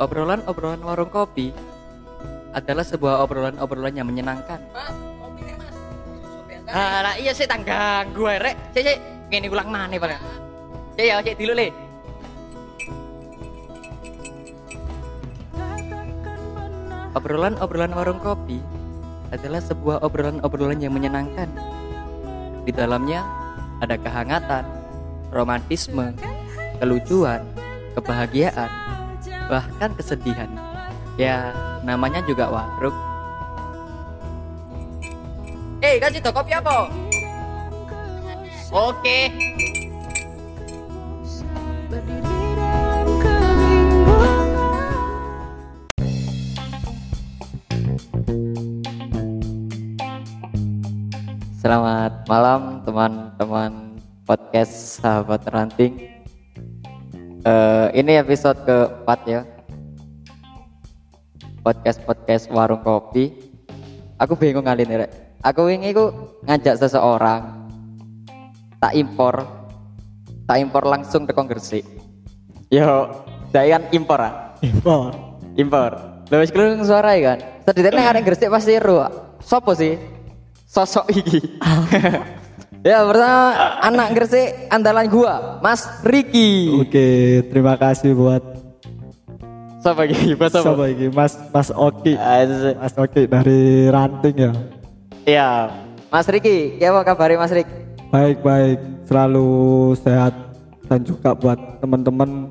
Obrolan-obrolan warung kopi adalah sebuah obrolan-obrolan yang menyenangkan. Mas, kopi mas. Ah, iya sih tanggang gue rek. Cek cek ngene ulang mana Pak. Cek ya cek dulu le. Obrolan-obrolan warung kopi adalah sebuah obrolan-obrolan yang menyenangkan. Di dalamnya ada kehangatan, romantisme, kelucuan, kebahagiaan, bahkan kesedihan. Ya, namanya juga warung. Eh, kasih toko kopi apa? Oke. Berdiri dalam kebingungan Selamat malam teman-teman podcast sahabat ranting. Eh, ini episode keempat ya. Podcast podcast warung kopi. Aku bingung kali ini rek. Aku ini aku ngajak seseorang tak impor, tak impor langsung ke Gresik. Yo, dayan impor ah. Impor. Impor. Lha wis kelung suara ya kan. Sedhetene arek Gresik pasti ero. Sopo sih? Sosok iki. ya, pertama anak Gresik andalan gua, Mas Riki. Oke, terima kasih buat Sopo iki? Mas siapa ini? Mas Mas Oki. Asik. Mas Oki dari Ranting ya. Iya. Mas Riki, ya apa kabar Mas Rik? Baik baik, selalu sehat dan juga buat teman-teman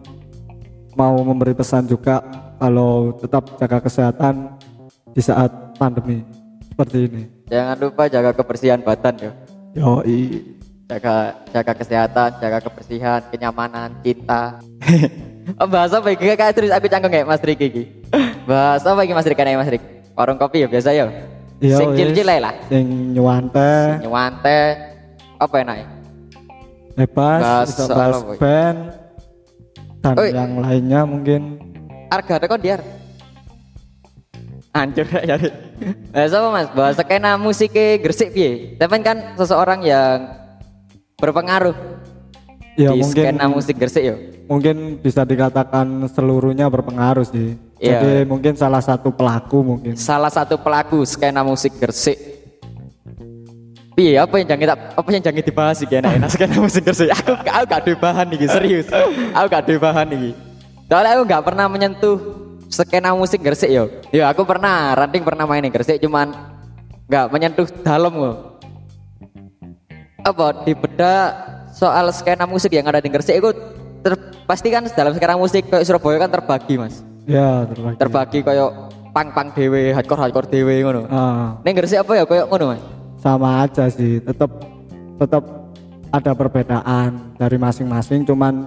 mau memberi pesan juga kalau tetap jaga kesehatan di saat pandemi seperti ini. Jangan lupa jaga kebersihan badan ya. Yoi. Jaga jaga kesehatan, jaga kebersihan, kenyamanan, cinta. oh, bahasa apa iki kayak terus aku canggung ya Mas Riki iki. Bahasa apa iki Mas Rik Kayak Mas Rik? Warung kopi ya biasa ya. Iya, Sing cil-cil lah. Sing nyuwante, Nyewante apa enak ya? bebas, bahas apa? band dan Oi. yang lainnya mungkin Harga kok diar. Hancur ya. Eh sama Mas, bahas skena musik Gresik piye? Tapi kan seseorang yang berpengaruh ya di mungkin skena musik Gresik ya. mungkin bisa dikatakan seluruhnya berpengaruh sih. Iya. Jadi mungkin salah satu pelaku mungkin. Salah satu pelaku skena musik Gresik. Piye apa yang jangan kita- apa yang jangan dibahas iki enak-enak skena musik Gresik. Aku aku gak ada bahan nih serius. Aku gak ada bahan nih. Soalnya aku gak pernah menyentuh skena musik Gresik yo. Yo aku pernah, ranting pernah main di Gresik cuman gak menyentuh dalam kok. Apa di beda soal skena musik yang ada di Gresik itu ter- pasti kan dalam skena musik kayak Surabaya kan terbagi mas Ya terbagi. terbagi kayak pang-pang dewe, hardcore-hardcore dewe ngono. Ah, Ning Gresik apa ya kayak ngono, Mas? sama aja sih. Tetap tetap ada perbedaan dari masing-masing. Cuman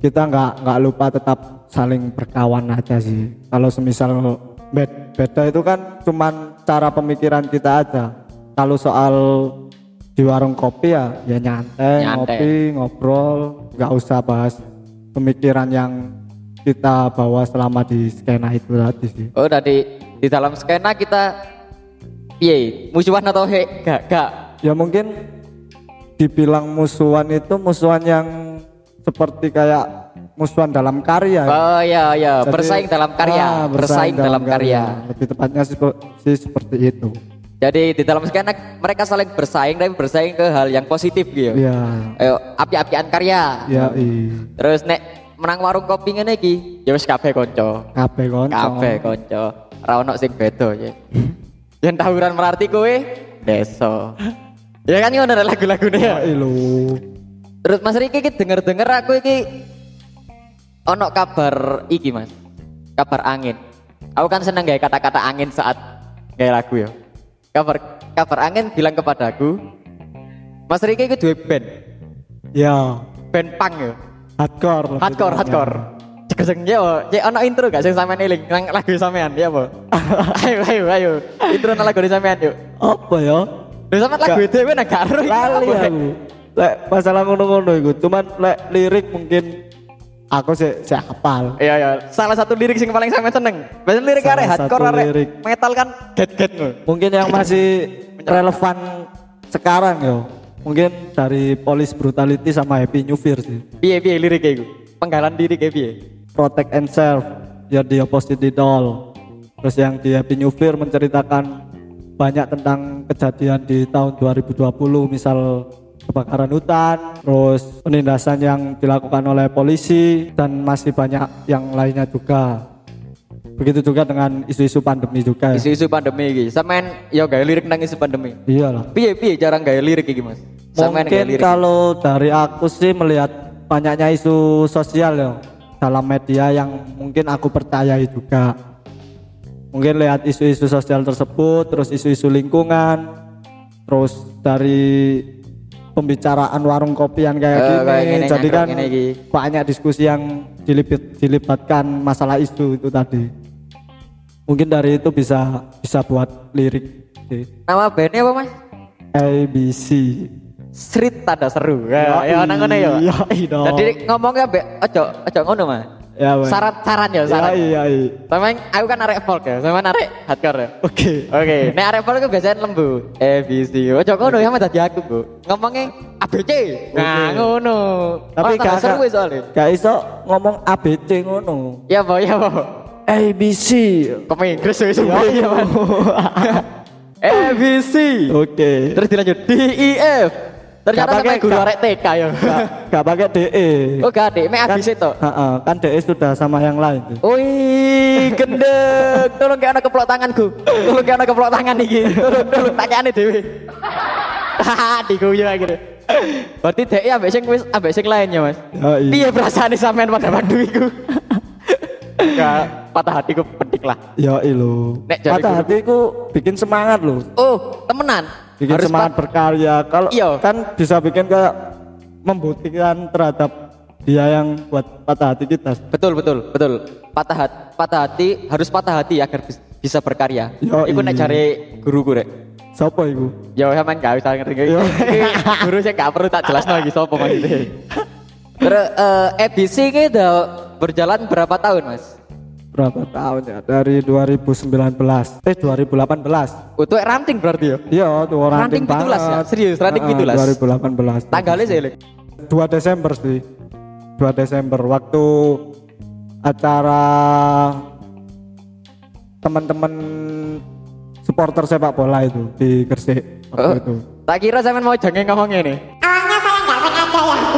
kita nggak nggak lupa tetap saling berkawan aja sih. Kalau semisal bed- beda itu kan cuman cara pemikiran kita aja. Kalau soal di warung kopi ya ya nyantai, Nyantai. ngopi, ngobrol, nggak usah bahas pemikiran yang kita bawa selama di skena itu tadi sih. Oh, dari di dalam skena kita piye? Musuhan atau he? Gak, gak. Ya mungkin dibilang musuhan itu musuhan yang seperti kayak musuhan dalam karya. Oh iya iya, Jadi- bersaing dalam karya, Ah, bersaing dalam karya. Lebih tepatnya sih, sih seperti itu. Jadi di dalam skena mereka saling bersaing tapi bersaing ke hal yang positif gitu. Iya. Ayo, api-apian karya. Ya i. Terus nek menang warung kopi ngene iki, ya wis kabeh kanca. Kabeh konco. Kabeh kanca. Ora ono sing beda ya. Yen tawuran merarti kowe desa. Ya kan ngono lagu-lagune ya. Terus Mas Riki iki denger-denger aku iki ono kabar iki Mas. Kabar angin. Aku kan seneng gawe kata-kata angin saat gawe lagu ya. Kabar kabar angin bilang kepadaku Mas Riki iki duwe band, Ya. band punk ya. Hardcore. Hardcore, hardcore. Cek sing yo, cek ono intro gak sing sampean eling nang lagu sampean ya apa? ayo ayo ayo. Intro nang lagu sampean yuk. Apa ya? Lho sampean lagu Gak. dhewe nang karo Lali aku. Lek masalah ngono-ngono iku, cuman lek lirik mungkin aku sih sih hafal. Iya iya, salah satu lirik sing paling sampean seneng. Biasanya lirik arek hardcore arek lirik. metal kan get-get ngono. Mungkin yang masih relevan sekarang yo. Mungkin dari Police Brutality sama Happy New Year sih. Piye piye liriknya iku? Penggalan diri kayak piye? Protect and serve. ya di Opposite Doll terus yang di Happy New Year menceritakan banyak tentang kejadian di tahun 2020 misal kebakaran hutan terus penindasan yang dilakukan oleh polisi dan masih banyak yang lainnya juga begitu juga dengan isu-isu pandemi juga. Isu-isu pandemi iki. Sampean ya gawe lirik nang isu pandemi. iyalah Piye piye cara gawe lirik iki, Mas? Sampean Mungkin lirik. kalau dari aku sih melihat banyaknya isu sosial ya dalam media yang mungkin aku percayai juga. Mungkin lihat isu-isu sosial tersebut, terus isu-isu lingkungan, terus dari pembicaraan warung kopian kayak Eh, gini, kayak gini, jadi kan gini banyak diskusi yang dilipit, dilibatkan masalah isu itu tadi. Mungkin dari itu bisa bisa buat lirik. Nama bandnya apa, Mas? ABC. Street tanda seru. Ya, ya nang ngono ya. Jadi ngomongnya be ojo ojo ngono, Mas. Ya, Bang. Saran-saran ya, Ya, saran. iya, iya. Sama aku kan arek folk ya, sama arek hardcore ya. Oke. Oke, nek arek folk itu biasanya lembu. A B C. Ojo ngono ya dadi aku, Bu. Ngomongnya ABC. Nah, ngono. Tapi Oh, gak seru soalnya. Gak iso ngomong ABC ngono. Ya, Bo, ya, Bo. ABC. Kok Inggris wis Ya, ya, Mas. A B C. Oke. Terus dilanjut D E F. Ternyata Gak sampai pakai- guru arek TK ya. Gak, gak pakai DE. Oh, gak deh, mek ABC tok. Heeh, kan DE sudah sama yang lain. Wih, gendek. Tolong kayak anak keplok tanganku. Tolong kayak anak keplok tangan iki. Tolong, tolong tak kayak dewe. Haha, diguyu deh. Berarti DE ambek sing wis ambek sing lainnya, Mas. Ya, iya. Piye perasaane sampean pada waktu iku? Gak patah hatiku petik lah. Ya ilo. Nek jari Patah hatiku bikin semangat loh. Oh, temenan. Bikin Harus semangat berkarya. Kalau Iya. kan bisa bikin kayak membuktikan terhadap dia yang buat patah hati kita. Betul, betul, betul. Patah hati, patah hati harus patah hati agar bis- bisa berkarya. Yo, Iku nek iya. cari guruku rek. Siapa itu? Ya sampean gak usah ngerti. Guru saya gak perlu tak jelas lagi sapa maksudnya. Terus eh, EBC ini udah berjalan berapa tahun, Mas? Berapa tahun ya? Dari 2019. Eh 2018. Untuk ranting berarti ya? Iya, tuh orang Ranting 17 ya? Serius, ranting 17? 2018. Tanggalnya sih, Lek. 2 Desember sih. 2 Desember waktu acara teman-teman supporter sepak bola itu di Gresik waktu Oh, itu. tak kira sampean mau jangan ngomongnya nih. Awalnya saya nggak sengaja ya.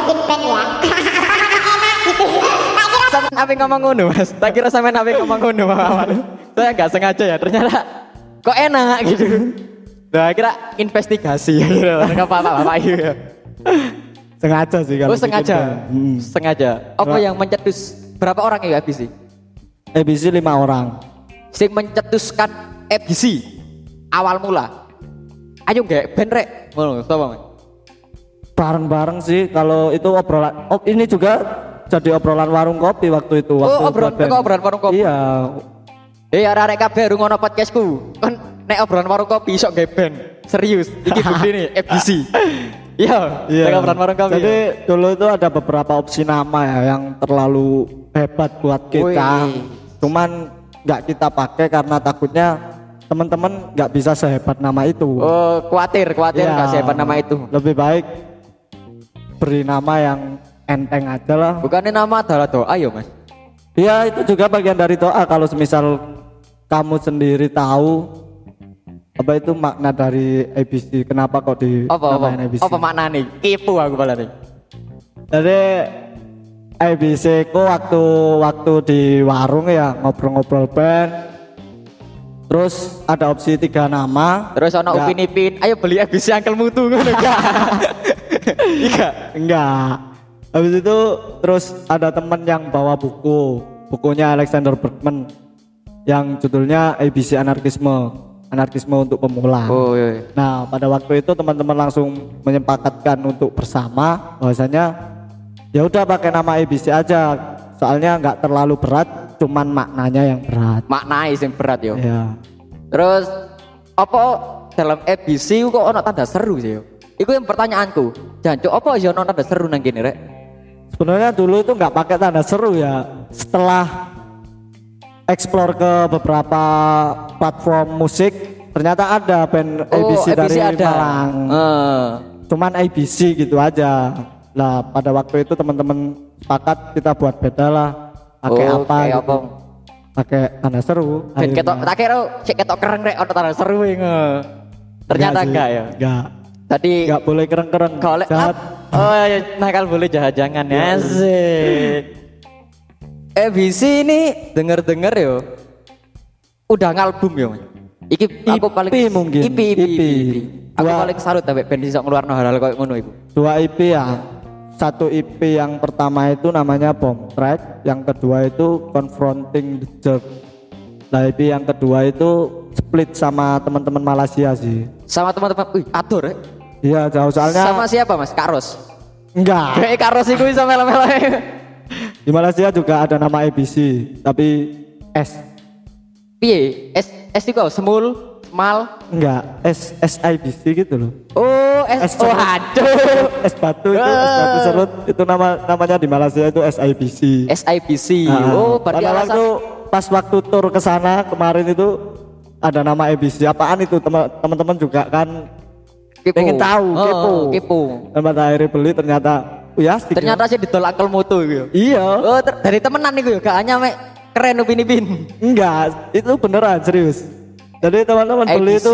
Sampean apa yang ngomong ngono, Mas? Tak kira sampean apa yang ngomong ngono awal. Saya nggak sengaja ya, ternyata kok enak gitu. Nah, kira investigasi ya, gitu. Nggak apa-apa, Bapak ya. Sengaja sih kalau Oh sengaja. Hmm. sengaja. Apa yang mencetus berapa orang ya ABC? ABC lima orang. Sing mencetuskan ABC awal mula. Ayo nggak band rek, ngono sapa? Bareng-bareng sih kalau itu obrolan. Oh ini juga jadi obrolan warung kopi waktu itu. Waktu Oh, obrolan- kok obrolan warung kopi? Iya. Eh arek-arek kabeh rungono podcastku. Kan nek obrolan warung kopi iso nggak band. Serius, iki bukti nih ABC. Iya, Iya. nek obrolan warung kopi. Jadi dulu itu ada beberapa opsi nama ya yang terlalu hebat buat kita. Wih. Cuman nggak kita pakai karena takutnya teman-teman nggak bisa sehebat nama itu. Oh, kuatir, kuatir Iya. nggak siapa nama itu. Lebih baik beri nama yang enteng aja lah. Bukannya nama adalah doa ya Mas? Iya itu juga bagian dari doa kalau semisal kamu sendiri tahu apa itu makna dari ABC kenapa kok di Apa apa? ABC Apa maknanya? Kipu aku malah nih. jadi ABC ku waktu waktu di warung ya ngobrol-ngobrol band terus ada opsi tiga nama Terus ono Upin Ipin, ayo beli ABC Uncle Mutu enggak? Iya. enggak habis itu terus ada temen yang bawa buku bukunya Alexander Bergman yang judulnya ABC Anarkisme Anarkisme untuk pemula Oh iya. Nah, pada waktu itu teman-teman langsung menyepakatkan untuk bersama bahwasanya ya udah pakai nama ABC aja. Soalnya nggak terlalu berat, cuman maknanya yang berat. Maknanya sing berat yo. Ya. Terus apa dalam ABC kok ono tanda seru sih yo? Iku yang pertanyaanku. Jancuk apa ya ono tanda seru nang kene rek? Sebenarnya dulu itu nggak pakai tanda seru ya. Setelah explore ke beberapa platform musik, ternyata ada band ABC dari Malang. Eh. Cuman ABC gitu aja. Lah pada waktu itu teman-teman sepakat kita buat beda lah. Pakai Oh, apa kayak gitu. pakai tanda seru. Ben ketok tak kira cek ketok kereng rek ono tanda seru nge. Ternyata enggak ya. Enggak. Tadi Enggak boleh kereng-kereng. golek Jahat. Oh, ya, nakal boleh jahat jangan ya. Asik. ABC ini denger-denger yo. Udah ngalbum yo. Iki aku paling mungkin. IP IP, EP. IP. Aku Dua- paling salut sampe band iso ngeluarno hal-hal koyo ngono iku. Dua EP ya. Satu EP yang pertama itu namanya Bomb Track, yang kedua itu Confronting the Jerk. Nah EP yang kedua itu split sama teman-teman Malaysia sih. Sama teman-teman, wih, atur ya. Iya jauh soalnya Sama siapa Mas? Karos. enggak. Kayak Karos iku iso melo-melo. Di Malaysia juga ada nama ABC, tapi S Piye? S S iku apa? semul, mal. enggak S SIBC gitu loh. Oh, S, S oh aduh. S batu itu S batu serut itu nama namanya di Malaysia itu SIBC. SIBC. Nah, oh, berarti alasan waktu pas waktu tur ke sana kemarin itu ada nama ABC apaan itu teman- teman-teman juga kan kepo. pengen tahu, Oh, kepo. kepo. pada akhirnya beli ternyata ya ya. Ternyata sih didol Uncle Moto gitu. iya Oh, dari temenan nih gak hanya mek keren upin ipin. enggak itu beneran serius jadi teman-teman beli itu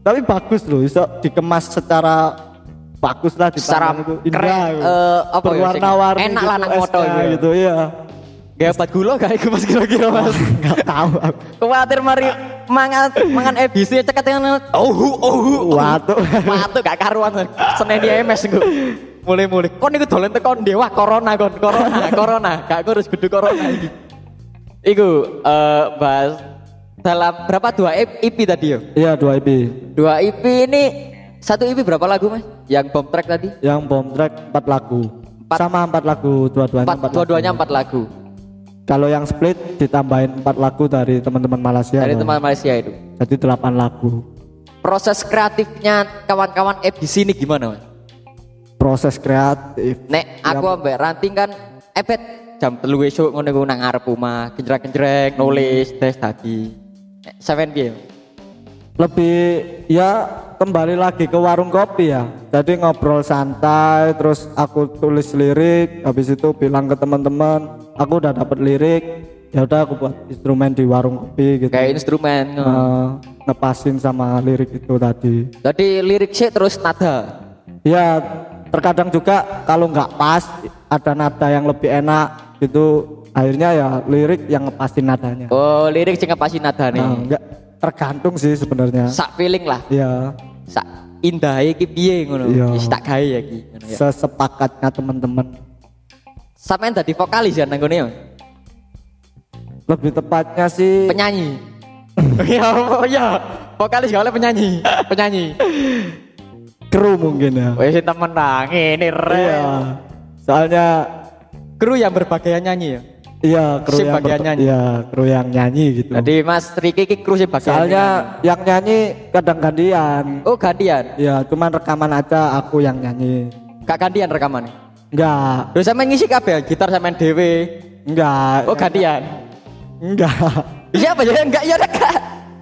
tapi bagus loh bisa dikemas secara bagus lah di Secara itu keren, apa ya, berwarna-warni enak lah nang moto gitu. gitu iya Gak obat gula gak iku Mas kira-kira Mas. nggak tahu aku. Kuatir mari mangan mangan ABC ceket yang oh oh Waduh. Waduh gak karuan. Senen di MS iku. Mulai-mulai. Kon niku dolen tekon dewa corona kon, corona, corona. Gak ngurus kudu corona iki. Iku eh bahas dalam berapa dua EP tadi ya? iya dua EP Dua EP ini satu EP berapa lagu Mas? Yang bomb track tadi? yang bom track empat lagu Empat. sama empat lagu dua-duanya Empat, empat dua-duanya lagu. empat lagu kalau yang split ditambahin empat lagu dari teman-teman Malaysia dari teman Malaysia itu. jadi delapan lagu Proses kreatifnya kawan-kawan EBC ini gimana Mas? proses kreatif Nek aku ambek ranting kan epet jam telu esuk ngono iku nang ngarep omah, genjreng-genjreng nulis tes tadi. Nek Seven piye? lebih ya kembali lagi ke warung kopi ya jadi ngobrol santai terus aku tulis lirik habis itu bilang ke teman-teman aku udah dapat lirik ya udah aku buat instrumen di warung kopi gitu Kayak instrumen. Eh, ngepasin sama lirik itu tadi Tadi lirik sih terus nada. ya terkadang juga kalau nggak pas ada nada yang lebih enak gitu akhirnya ya lirik yang ngepasin nadanya Oh, lirik sing ngepasi nada nih. Nah, nggak tergantung sih sebenarnya Sak feeling lah. ya Sak indah iki piye ngono. Iya. Wis tak gawe ya iki. ya. sesepakatnya teman-teman Sampeyan dadi vokalis ya nang ya? lebih tepatnya sih Penyanyi. Ya, oh, ya. Vokalis gak oleh penyanyi. Penyanyi. kru mungkin ya Wis temen nang re. iya soalnya Kru yang berbagai nyanyi ya. iya kru Si yang bagian nyanyi. iya kru yang nyanyi gitu Jadi Mas Riki iki kru sing bagian soalnya nyanyi. yang nyanyi kadang gantian Oh gantian. ya cuman rekaman aja aku yang nyanyi Gak gantian rekaman. Enggak. Terus sampean ngisi kabeh gitar sampean dhewe. enggak. Oh gantian. enggak. Iya apa ya? Enggak ya enggak.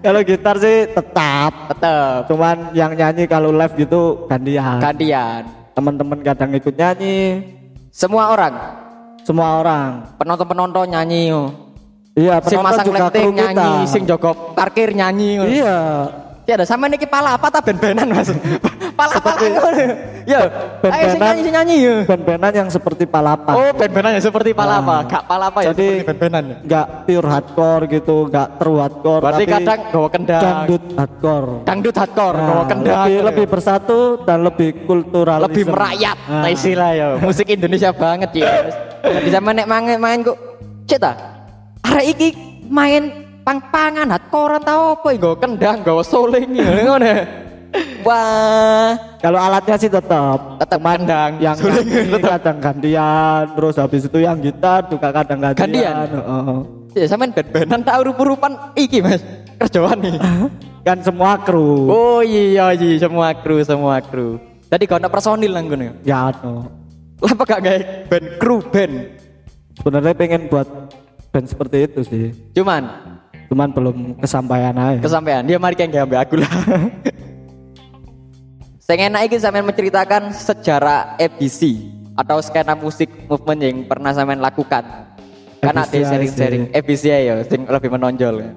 kalau gitar sih tetap. Tetep. Cuman yang nyanyi kalau live gitu gantian. Gantian. teman-teman kadang ikut nyanyi. Semua orang? Semua orang. Penonton-penonton nyanyi iya Sing penonton masang juga kru kita nyanyi, sing jogo parkir nyanyi. iya Ya ada sama niki pala apa ta ben-benan Mas. pala apa. Ya, ayo Ben-benan sing nyanyi ya. band-bandan yang seperti palapa Oh, ben-benan ya seperti pala apa? Gak pala apa ya Jadi seperti ben-benan ya. nggak pure hardcore gitu, nggak true hardcore. Berarti tapi kadang gawa kendang. dangdut hardcore. Dangdut hardcore, Nah, gawa kendang. lebih, ya. lebih bersatu dan lebih kultural. lebih merayat Nah. nah. istilah ya musik Indonesia banget ya jadi sama nek main main kok cita arek iki main pang-pangan hardcore tau apa nggo kendang nggo soling ya ngono wah. Kalau alatnya sih tetap, Tetap kendang, yang suling nyanyi kadang gantian, terus habis itu yang gitar juga kadang gantian. Gantian? Heeh. ya sampean ben-benan tau rup-rupan iki Mas. Kerjaan nih Kan semua kru. oh iya iya semua kru semua kru. Tadi kau ada personil nang ngono ya? Ya, no. lah apa gak gawe band kru band? Sebenarnya pengen buat band seperti itu sih. cuman Cuman belum kesampaian aja. kesampaian dia mari kayak ngambil aku lah saya enak iki sampean menceritakan sejarah EBC atau skena musik movement yang pernah sampean lakukan Karena ada sharing-sharing. FBCI ya, sing lebih menonjol. ya.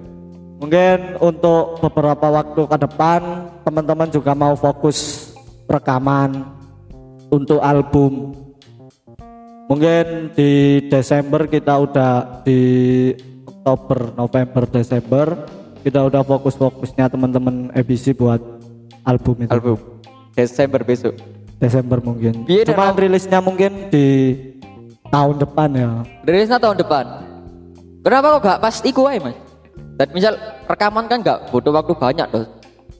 Mungkin untuk beberapa waktu ke depan teman-teman juga mau fokus rekaman untuk album. Mungkin di Desember kita udah di Oktober, November, Desember kita udah fokus-fokusnya teman-teman ABC buat album itu. Album Desember besok. Desember mungkin. Biar Cuma rilisnya mungkin di tahun depan ya. Rilisnya tahun depan. Kenapa kok gak pas iku aja mas? Dan misal rekaman kan gak butuh waktu banyak tuh.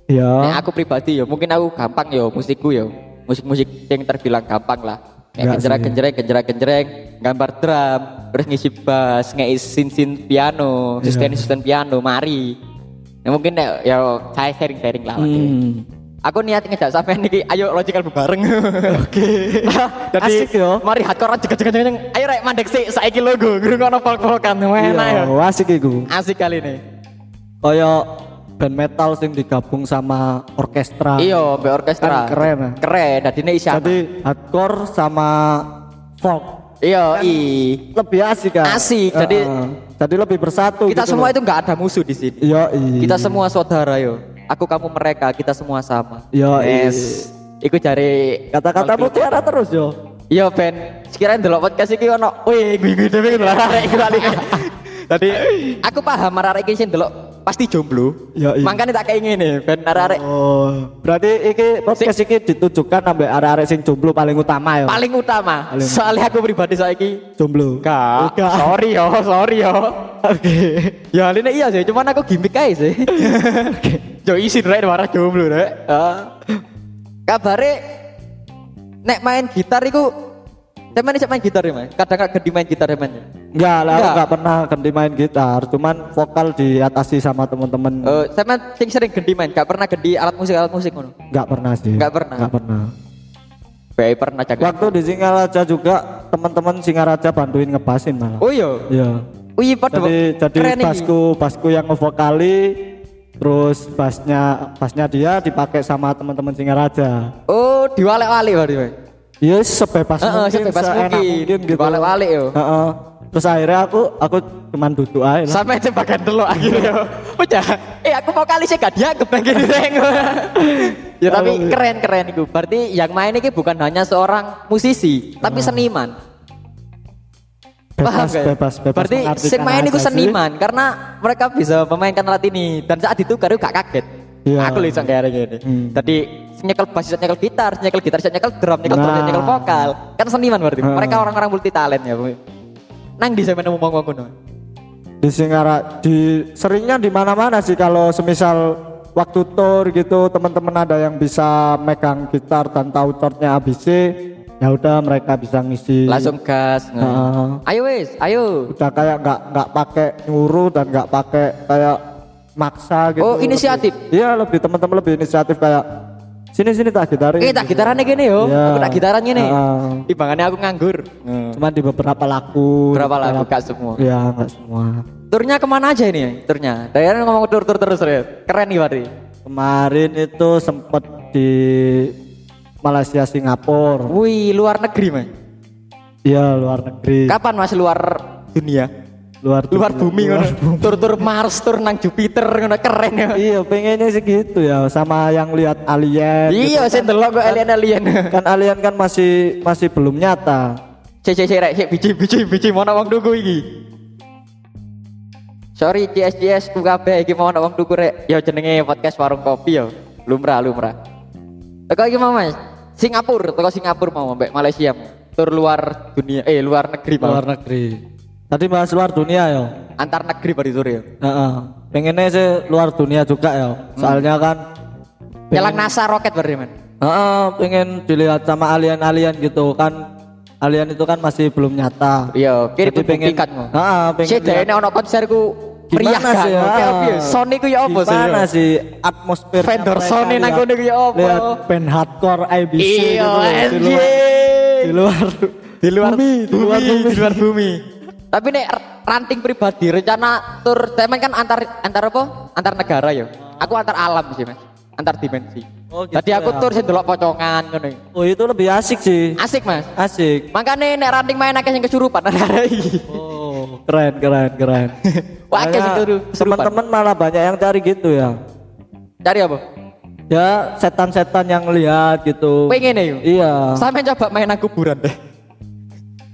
Ya. Nek aku pribadi ya, mungkin aku gampang ya musikku ya. Musik-musik yang terbilang gampang lah. Kayak genjreng genjreng, gambar drum, terus ngisi bass, ngisi sin piano, Iya. sustain sustain piano, mari. Ya mungkin ya, ya saya sharing sharing lah. Hmm. Aku niat ngejak sampai niki, ayo logical bareng. Oke. Jadi Asik yo. mari hardcore jeng jeng jeng. Ayo rek mandek sih saiki logo, ngrungokno folk-folkan enak ya. Iya, asik iku. Asik kali ini. Kaya band metal sing digabung sama orkestra. Iya, mbek orkestra. Kan keren, ya. Keren, dadine isi Jadi hardcore sama folk Iya, i. lebih asik kan. Asik, jadi- Heeh. jadi lebih bersatu. Kita gitu semua loh. itu nggak ada musuh di sini. Iya. Kita semua saudara yo. Aku kamu mereka, kita semua sama. Iya, yes. Iku cari kata-kata mutiara terus yo. Iya Ben, sekiranya delok podcast iki ono, wih gue dhewe lho arek lali. Tadi aku paham arek iki sing delok pasti jomblo. Iya, iya. Makanya tak kayak ngene, Ben arek Oh, berarti iki podcast iki ditujukan sampai arek-arek sing jomblo paling utama ya. paling utama. Paling- Soalnya aku pribadi saiki jomblo. Kak, Enggak. sorry yo, sorry yo. Oke. Ya ini iya sih, cuman aku gimmick aja sih. Jo isin rek marah jomblo rek. Ah. Kabare nek main gitar iku Temen ini main gitar ya, Mas? Kadang gak ganti main gitar ya, Mas? Enggak lah, Enggak. enggak pernah ganti main gitar, cuman vokal diatasi sama temen-temen. Eh, saya sing sering ganti main, gak pernah ganti alat musik alat musik ngono. Enggak pernah sih. Enggak pernah. Enggak pernah. Baik pernah jaga. Waktu di Singaraja juga teman-teman Singaraja bantuin ngebasin malah. Oh iya. Iya. Wih, pada Jadi jadi basku basku yang ngevokali terus bassnya bassnya dia dipakai sama teman-teman Singaraja. Oh, diwalek-walik berarti, Mas. Ya sebebas Heeh, mungkin, sebebas mungkin. mungkin gitu. Diwalek-walik yo. Heeh. Terus akhirnya aku aku cuman duduk aja. Sampai jebakan dulu akhirnya. Udah, eh aku mau kali sih gak dianggap yang gini Reng. ya tapi keren keren itu. Berarti yang main ini bukan hanya seorang musisi, tapi seniman. Paham Bebas, gak? bebas, bebas Berarti sing main itu seniman karena mereka bisa memainkan alat ini dan saat itu Garu gak kaget. Iya. Aku lihat kayak gini. Hmm. Tadi nyekel bass, nyekel gitar, nyekel gitar, nyekel drum, nyekel drum, Nah. nyekel vokal. Kan seniman berarti. Hmm. Mereka orang-orang multi talent ya. Nang di zaman ngomong ngono. di Singara di seringnya di mana-mana sih kalau semisal waktu tour gitu teman-teman ada yang bisa megang gitar dan tahu chordnya ABC ya udah mereka bisa ngisi Langsung gas. Nah. Ayo wis, ayo. udah kayak nggak nggak pakai nyuruh dan nggak pakai kayak maksa gitu Oh, inisiatif. Lebih- iya lebih teman-teman lebih inisiatif kayak sini sini tak gitarin Eh tak gitaran gini yo. Iya. Aku tak gitaran gini. Heeh. Timbangannya aku nganggur. cuma di beberapa lagu Berapa di lagu beberapa- gak semua. ya nggak semua Turnya ke mana aja ini? Turnya. Dari ngomong tur tur terus Red. Keren nih berarti. kemarin itu sempet di Malaysia Singapura Wih, luar negeri mas. iya luar negeri Kapan mas luar dunia? Luar Luar bumi luar ngono. Tur tur Mars, tur nang Jupiter ngono keren ya. iya pengennya sih gitu ya sama yang lihat alien Iya, gitu. saya delok kok alien alien. kan alien kan masih masih belum nyata Cek cek cek rek, cek biji biji biji mau wong tuku iki. Sorry CS CS kabeh iki mau wong tuku rek. Ya jenenge podcast warung kopi ya. Lumrah lumrah. Teko iki mau Mas. Singapura, teko Singapura mau mbek Malaysia. Tur luar dunia eh luar negeri mau. luar negeri tadi bahas luar dunia ya Antar negeri berarti tur ya. Heeh. pengennya sih luar dunia juga ya soalnya kan Nyelang NASA roket berarti man. Heeh, pengen dilihat sama alien-alien gitu kan alien itu kan masih belum nyata Iya, Jadi pengen-. Heeh, pengen lihat- dene ono konserku Gimana kan. sih ya? Oke. Sony ku ya apa sih? Gimana sih atmosfer Vendor Sony nang kono ku ya apa? Lihat band hardcore IBC Iya, gitu di luar di luar bumi, di luar bumi. di luar bumi. Tapi nek ranting pribadi rencana tur temen kan antar antar apa? Antar negara ya. Aku antar alam sih, Mas. Antar dimensi. Oh, gitu Tadi aku ya. tur sing delok pocongan ngono. Oh itu lebih asik sih Asik, Mas. asik Makanya nek ranting main akeh sing kesurupan ada iki. oh keren keren keren Wah, teman-teman malah banyak yang cari gitu ya Cari apa? ya setan-setan yang lihat gitu Pengen ya? yuk? iya Sampai coba main kuburan deh.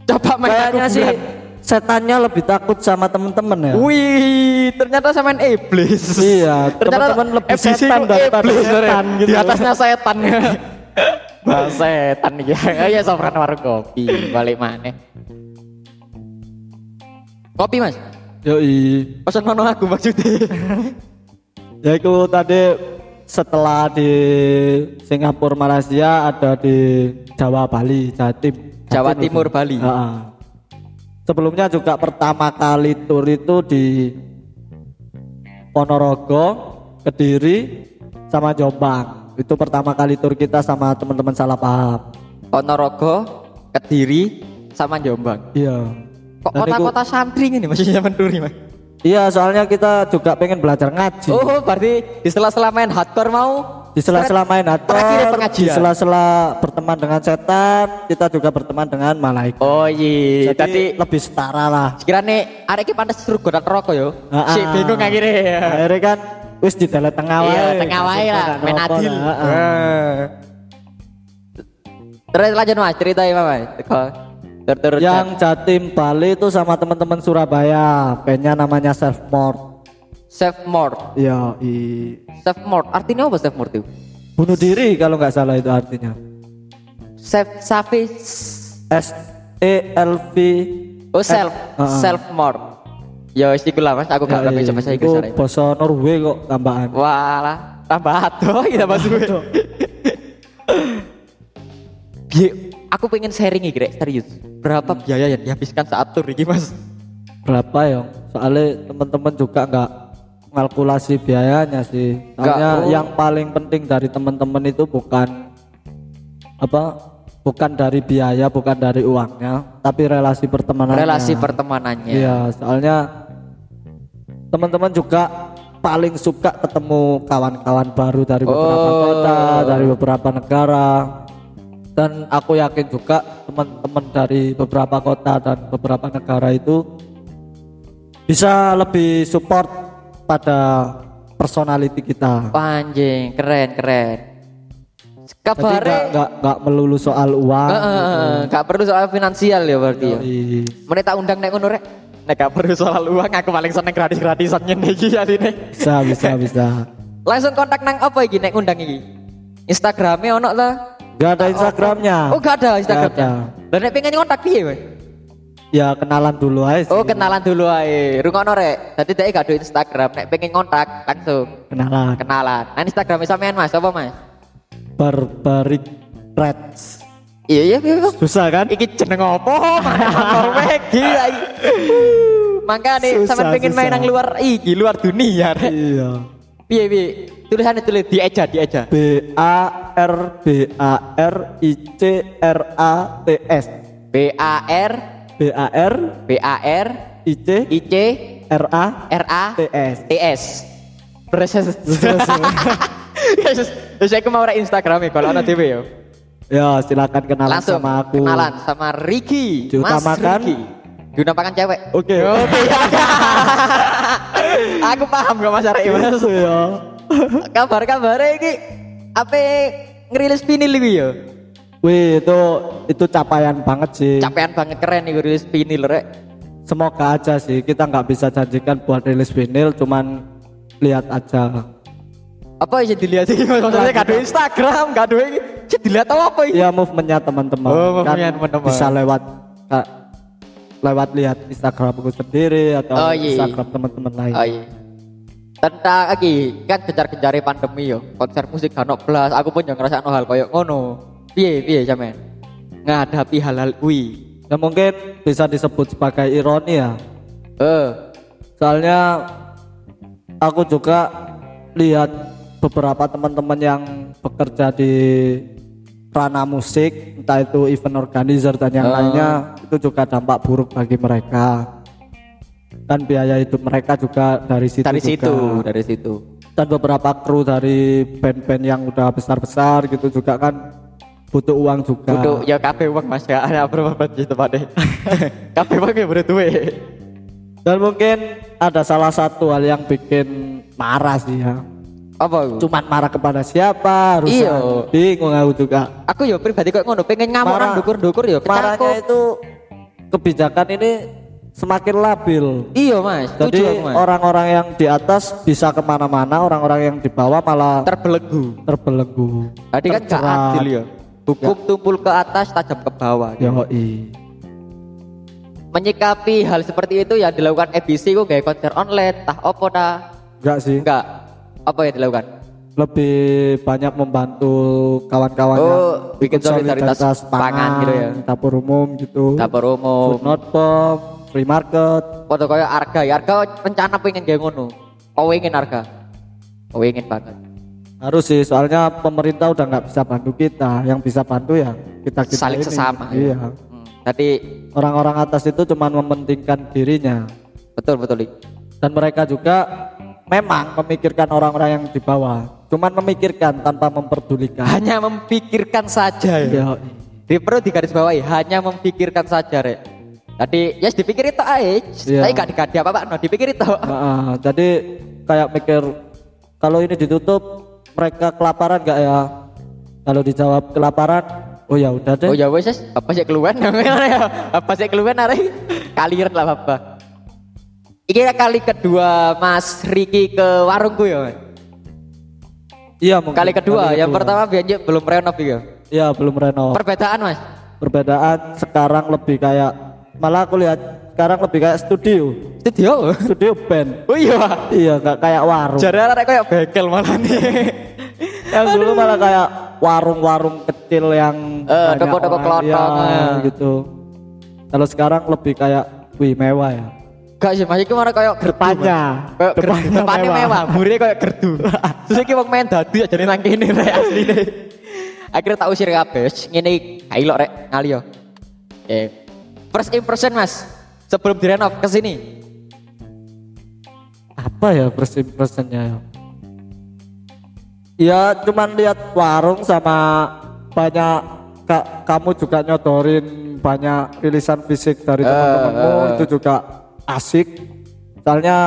Coba main kayaknya sih. Setannya lebih takut sama temen-temen ya Wih, ternyata sama iblis. Iya, teman-teman lebih FBC setan daripada iblis, setan gitu. Di atasnya setan. Bah setan ya. Ya sopran warung kopi, balik mana? Kopi mas? yoi Pesan mana aku maksudnya? ya itu tadi setelah di Singapura Malaysia ada di Jawa Bali Jatim Jawa Timur. Bali. Ha-ha. Sebelumnya juga pertama kali tur itu di Ponorogo Kediri sama Jombang itu pertama kali tur kita sama teman-teman salah paham Ponorogo, Kediri, sama Jombang. iya Kok kota-kota santri ini maksudnya menturi mas? Iya soalnya kita juga pengen belajar ngaji Oh berarti di sela-sela main hardcore mau di sela-sela main pengajian. di sela-sela berteman dengan setan, kita juga berteman dengan malaikat. Oh iya, Jadi tadi lebih setara lah. sekiranya arek iki pantes surga dan rokok yo. Si bingung akhirnya. Akhirnya kan wis di dalam tengah wae. Iya, tengah wae lah, main adil. Terus lanjut mas, ceritain mas. Yang Jatim Bali itu sama teman-teman Surabaya, bandnya namanya Self Mort. self mort, Iya, i self mort. Artinya apa self mort itu? bunuh diri kalau nggak salah itu artinya. Self sapi. S E L V Oh self, Ha-ha. self mort. Ya wis iku lah mas, aku gak Ya, ngerti bahasa Itu Inggris. arek. bahasa Norway kok tambahan. Walah, tambah atuh kita bahas gue. Aku pengen sharing iki serius. Berapa biaya yang dihabiskan saat tur iki Mas? berapa ya soalnya teman-teman juga nggak kalkulasi biayanya sih soalnya oh. yang paling penting dari teman-teman itu bukan apa bukan dari biaya bukan dari uangnya tapi relasi pertemanannya Relasi pertemanannya. iya soalnya teman-teman juga paling suka ketemu kawan-kawan baru dari beberapa Oh. kota dari beberapa negara dan aku yakin juga teman-teman dari beberapa kota dan beberapa negara itu bisa lebih support pada personality kita. Panjing, keren keren. Kabare nggak nggak nggak melulu soal uang. Heeh, heeh, gak perlu soal finansial ya berarti ya. Meneh tak undang nek ngono rek. Nek gak perlu soal uang, aku paling seneng gratis-gratisan nyene iki ya ini. Bisa bisa bisa. Langsung kontak nang apa iki nek undang iki? Instagramnya ono lah. Gak ada Instagramnya. Oh gak ada Instagramnya. Dan nek pengen kontak piye, Mas? Ya kenalan dulu aja. sih. Oh kenalan dulu ae. Rungono rek. Dadi dhek gak ada Instagram. Nek pengen kontak langsung Kenalan. kenalan. Nah Instagram sampean Mas, apa Mas? Barbaric Reds. Iya iya iya. Susah kan? Iki jeneng apa? Mana gila iki. Makanya Susah, sampean pengen main nang luar iki, luar dunia rek. Iya. Piye piye? Tulisannya tulis dieja dieja. B A R B A R I C R A T S. B A R B A R B A R I C I C R A R A T S. T S. Proses. Yesus, Yesus aku mau Instagram ya kalau ada TV ya. Ya silakan kenalan Langsung sama aku. kenalan sama Ricky. Mas Ricky. Diutamakan cewek. Oke. Oke. aku paham kok Mas Arek Mas. ya. Kabar-kabar iki apa ngerilis vinil iki ya? Wih itu itu capaian banget sih. Capaian banget keren nih rilis vinil rek. Semoga aja sih kita nggak bisa janjikan buat rilis vinyl, cuman lihat aja. Apa yang dilihat sih? Maksudnya gak ada Instagram, gak ada ini. Dilihat apa ini? Ya movementnya teman-teman. Oh, kan movementnya teman-teman. Bisa lewat lewat lihat Instagramku sendiri atau Oh, iya. Instagram teman-teman lain. Oh iya. Tentang lagi kan kejar-kejar pandemi yo. Konser musik kan blas, aku pun yang ngerasa hal koyo ngono. Piye piye sampean? Ngadapi hal-hal kuwi. Ya mungkin bisa disebut sebagai ironi ya. Eh, Soalnya aku juga lihat beberapa teman-teman yang bekerja di ranah musik, entah itu event organizer dan yang Oh. lainnya, itu juga dampak buruk bagi mereka. Dan biaya hidup mereka juga dari situ dari juga. situ, dari situ. Dan beberapa kru dari band-band yang udah besar-besar gitu juga kan butuh uang juga. Kudu ya kabeh wong Mas gak ada berapa budget Pak deh. Kabeh wong ya butuh duwe. Dan mungkin ada salah satu hal yang bikin marah sih ya. Apa itu? Cuman marah kepada siapa? Harus Iya. bingung aku juga. Aku ya pribadi kok ngono, pengen nang dukur-dukur ya Marahnya itu kebijakan ini semakin labil. Iya, Mas. Jadi aku, orang-orang yang di atas bisa ke mana-mana, orang-orang yang di bawah malah terbelenggu. terbelenggu. Tadi kan gak adil ya. Hukum tumpul ke atas, tajam ke bawah. Yoi. Menyikapi hal seperti itu yang dilakukan EBC kok kayak konser online, tah opo dah? Enggak sih. Enggak. Apa yang dilakukan? Lebih banyak membantu kawan-kawan Oh, bikin ikut solidaritas pangan gitu ya. dapur umum gitu. Dapur umum. Food not bomb, free market. Foto kayak harga ya, harga rencana pengen kayak ngono. Kau ingin harga? Kau ingin banget. Harus sih, soalnya pemerintah udah nggak bisa bantu kita. Yang bisa bantu ya kita kita Saling ini. sesama. Iya. Ya. Hmm. Tadi Orang-orang atas itu cuma mementingkan dirinya. betul betul. Dan mereka juga memang memikirkan orang-orang yang di bawah. Cuman memikirkan tanpa memperdulikan. Hanya memikirkan saja ya. Iya. Di perlu digarisbawahi, hanya memikirkan saja rek. Tadi ya yes, dipikir itu aja, Iya. tapi gak dikadi apa apa, no, dipikir itu. Nah, jadi kayak mikir kalau ini ditutup mereka kelaparan gak ya? Kalau dijawab kelaparan, oh ya udah deh. Oh ya wes, apa sih keluar? apa sih keluar hari? Kalian lah apa? Ini kali kedua Mas Riki ke warungku ya. Iya mungkin. Kali kedua, Kali yang kedua. pertama biar belum renov ya. Iya belum renov. Perbedaan Mas. Perbedaan sekarang lebih kayak malah aku lihat sekarang lebih kayak studio. Studio. Studio band. Oh iya. Iya nggak kayak warung. Jadi arek kayak bekel malah nih. yang dulu malah kayak warung-warung kecil yang Eh, toko-toko kelontong, eh. gitu. Kalau sekarang lebih kayak wih mewah ya. Gak sih, Mas iki malah kayak. Mas. Kayak Depannya mewah. murine kayak gerdu. Terus iki wong main dadu ya jadi nang kene rek asline. Akhirnya tak usir kabeh. Wis, Ngene iki lho rek ngali yo. Eh. First impression Mas. Sebelum direnov ke sini. Apa ya first impressionnya ya? Cuman lihat warung sama banyak ka- kamu juga nyodorin banyak rilisan fisik dari teman-temanmu eh. itu juga asik. Soalnya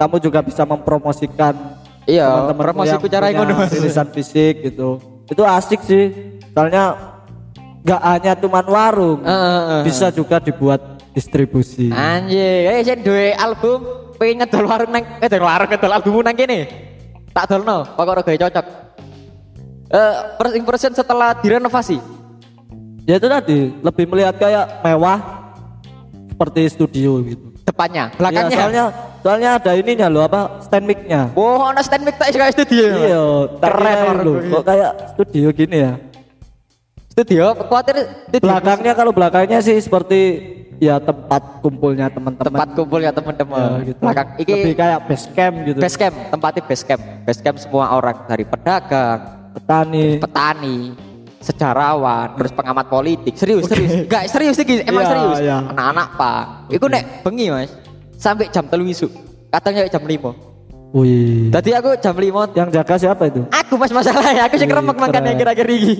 kamu juga bisa mempromosikan Iya, teman-teman promosiku cara ngono, Mas. rilisan fisik gitu. Itu asik sih. Soalnya nggak hanya cuman warung, Eh, eh, eh. bisa juga dibuat distribusi. Anjir, eh sen duwe album pengen ngedol warung nang eh ngedol warung ngedol albummu nang kene. Tak dolno, pokoknya gawe cocok. Eh, first impression setelah direnovasi. Ya itu tadi lebih melihat kayak mewah seperti studio gitu. Depannya, Ya, belakangnya. soalnya soalnya ada ininya loh apa stand mic-nya. Wah, ana stand mic tak kayak studio. Iya, Keren loh. Kok kayak studio gini ya? Studio, khawatir studio. Belakangnya kalau belakangnya sih seperti ya tempat kumpulnya teman-teman. tempat kumpul ya Ya, teman-teman. gitu. Belakang iki lebih kayak base camp gitu. base camp, tempatnya base camp. Base camp semua orang dari pedagang, Petani. petani, sejarawan, terus pengamat politik. Serius, serius. Enggak, serius iki, emang Iya, serius. iya. Anak-anak Pak. Iku nek bengi, Mas. Sampai jam 3 isuk. Kadang sampai jam 5. Wih. Tadi aku jam 5 Yang jaga siapa itu? Aku mas masalahnya, aku keremek makan yang kira-kira ini.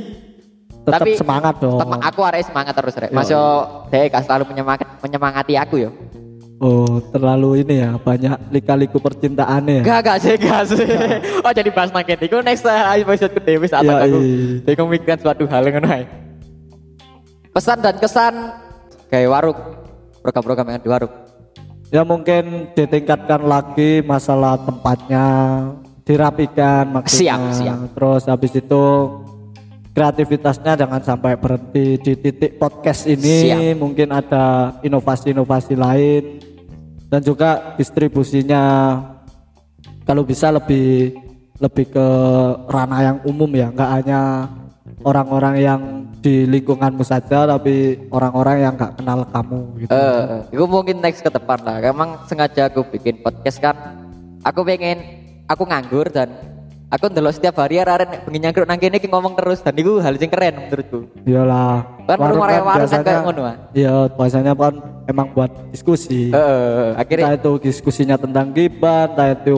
Tetap semangat dong. Tetap aku harus semangat terus rek. Mas yo dek gak selalu menyemangat, menyemangati aku yo. Oh, terlalu ini ya, banyak lika-liku percintaannya ya. Gak gak sih gak sih. oh jadi bahas makin iku next uh, episode ke Dewi saat Iya, aku mikirkan suatu hal ngono ae. Pesan dan kesan kayak warung program-program yang di warung. Ya mungkin ditingkatkan lagi masalah tempatnya, dirapikan maksudnya. Siap, siap. Terus habis itu kreativitasnya jangan sampai berhenti di titik podcast ini. Siap. Mungkin ada inovasi-inovasi lain dan juga distribusinya kalau bisa lebih lebih ke ranah yang umum ya, nggak hanya orang-orang yang di lingkunganmu saja, tapi orang-orang yang nggak kenal kamu gitu. Eh, itu mungkin next ke depan lah. Emang sengaja aku bikin podcast kan. Aku pengen aku nganggur dan aku ndelok setiap hari arek bengi nyangkruk nang kene iki ngomong terus dan itu hal yang keren menurutku. Iyalah. Kan warung rumah warung kan kayak ngono, ah. Iya, biasanya kan emang buat diskusi. Heeh, Entah akhirnya itu diskusinya tentang gibah, entah itu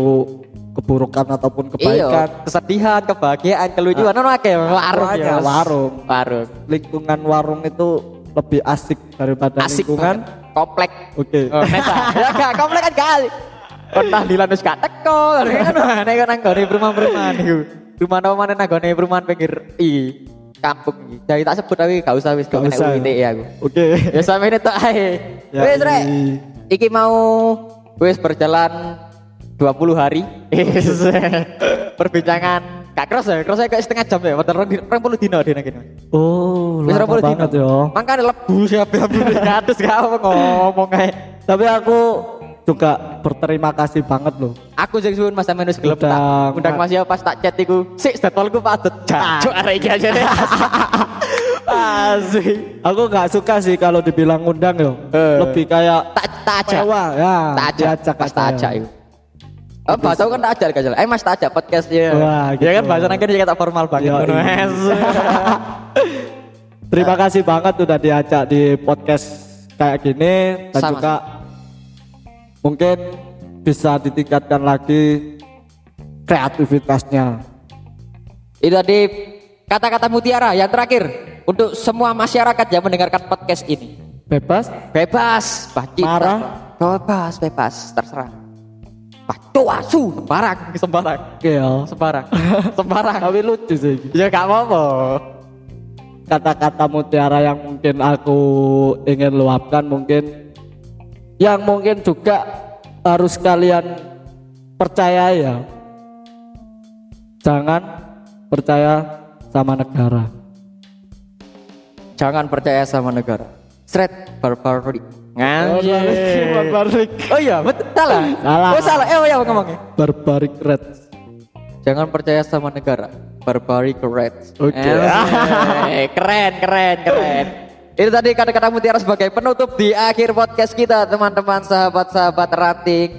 keburukan ataupun kebaikan. kesedihan, kebahagiaan, kelucuan ono akeh warung ya. Warung. Warung. Lingkungan warung itu lebih asik daripada Asik lingkungan komplek. Oke. Oh, neta. ya gak komplek kan gak. Kon tahlilan wis gak teko. Kan nek nang gone perumahan-perumahan iku. Rumah apa mana nang gone perumahan pinggir i kampung iki. Jadi tak sebut tapi gak usah wis gak usah. UIT ya aku. Oke. Ya sampe ini tok ae. Ya, Wis rek. ini. Iki mau wis berjalan 20 hari. Perbincangan Gak cross ya, cross kayak setengah jam ya, padahal orang puluh dino dia nang kene. Oh, lama 20 banget dino. yo. Makanya lebu siapa yang beli ngatus gak apa ngomong ae. Tapi aku juga berterima kasih banget loh. Aku sing suwun Mas Aminus gelem tak undang Mas Yo pas tak chat iku. Sik statolku padet. Jancuk arek iki aja deh. Asik. Aku nggak suka sih kalau dibilang undang yo. Eh. Lebih kayak Tak tak ajak. sewa ya. Tak ajak. Pas aja. tak ajak iku. Oh, bahasa kan tak ajak gak jelas. Eh Mas tak ajak podcast ya. Wah, Ya kan gitu. bahasa kene ya tak formal banget Yo. Mas. Terima kasih banget udah diajak di podcast kayak gini dan Sama. juga mungkin bisa ditingkatkan lagi kreativitasnya. Itu tadi kata-kata mutiara yang terakhir untuk semua masyarakat yang mendengarkan podcast ini. Bebas? Bebas, baci. Marah? Bebas, bebas, terserah. Bacu asu, sembarang, sembarang, Iya. sembarang, sembarang. Tapi lucu sih. Ya gak apa-apa. Kata-kata mutiara yang mungkin aku ingin luapkan mungkin yang mungkin juga harus kalian percaya ya. Jangan percaya sama negara. Jangan percaya sama negara. Straight barbaric. Nganjir. Barbaric. Oh iya, betul salah. Salah. Oh salah. Eh, oh iya ngomongnya. Barbaric Red. Jangan percaya sama negara. Barbaric Reds. Oke. Eh, keren, keren, keren. Itu tadi kata-kata mutiara sebagai penutup di akhir podcast kita, teman-teman, sahabat-sahabat ranting.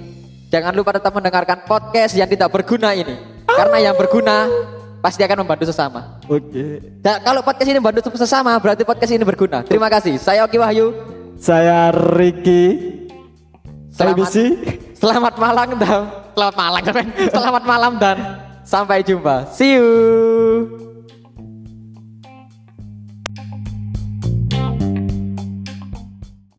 Jangan lupa tetap mendengarkan podcast yang tidak berguna ini. Karena yang berguna pasti akan membantu sesama. Oke. Dan kalau podcast ini membantu sesama, berarti podcast ini berguna. Terima kasih. Saya Oki Wahyu. Saya Ricky. Saya Selamat, Bisi. selamat malam dan selamat malam, selamat malam dan sampai jumpa. See you.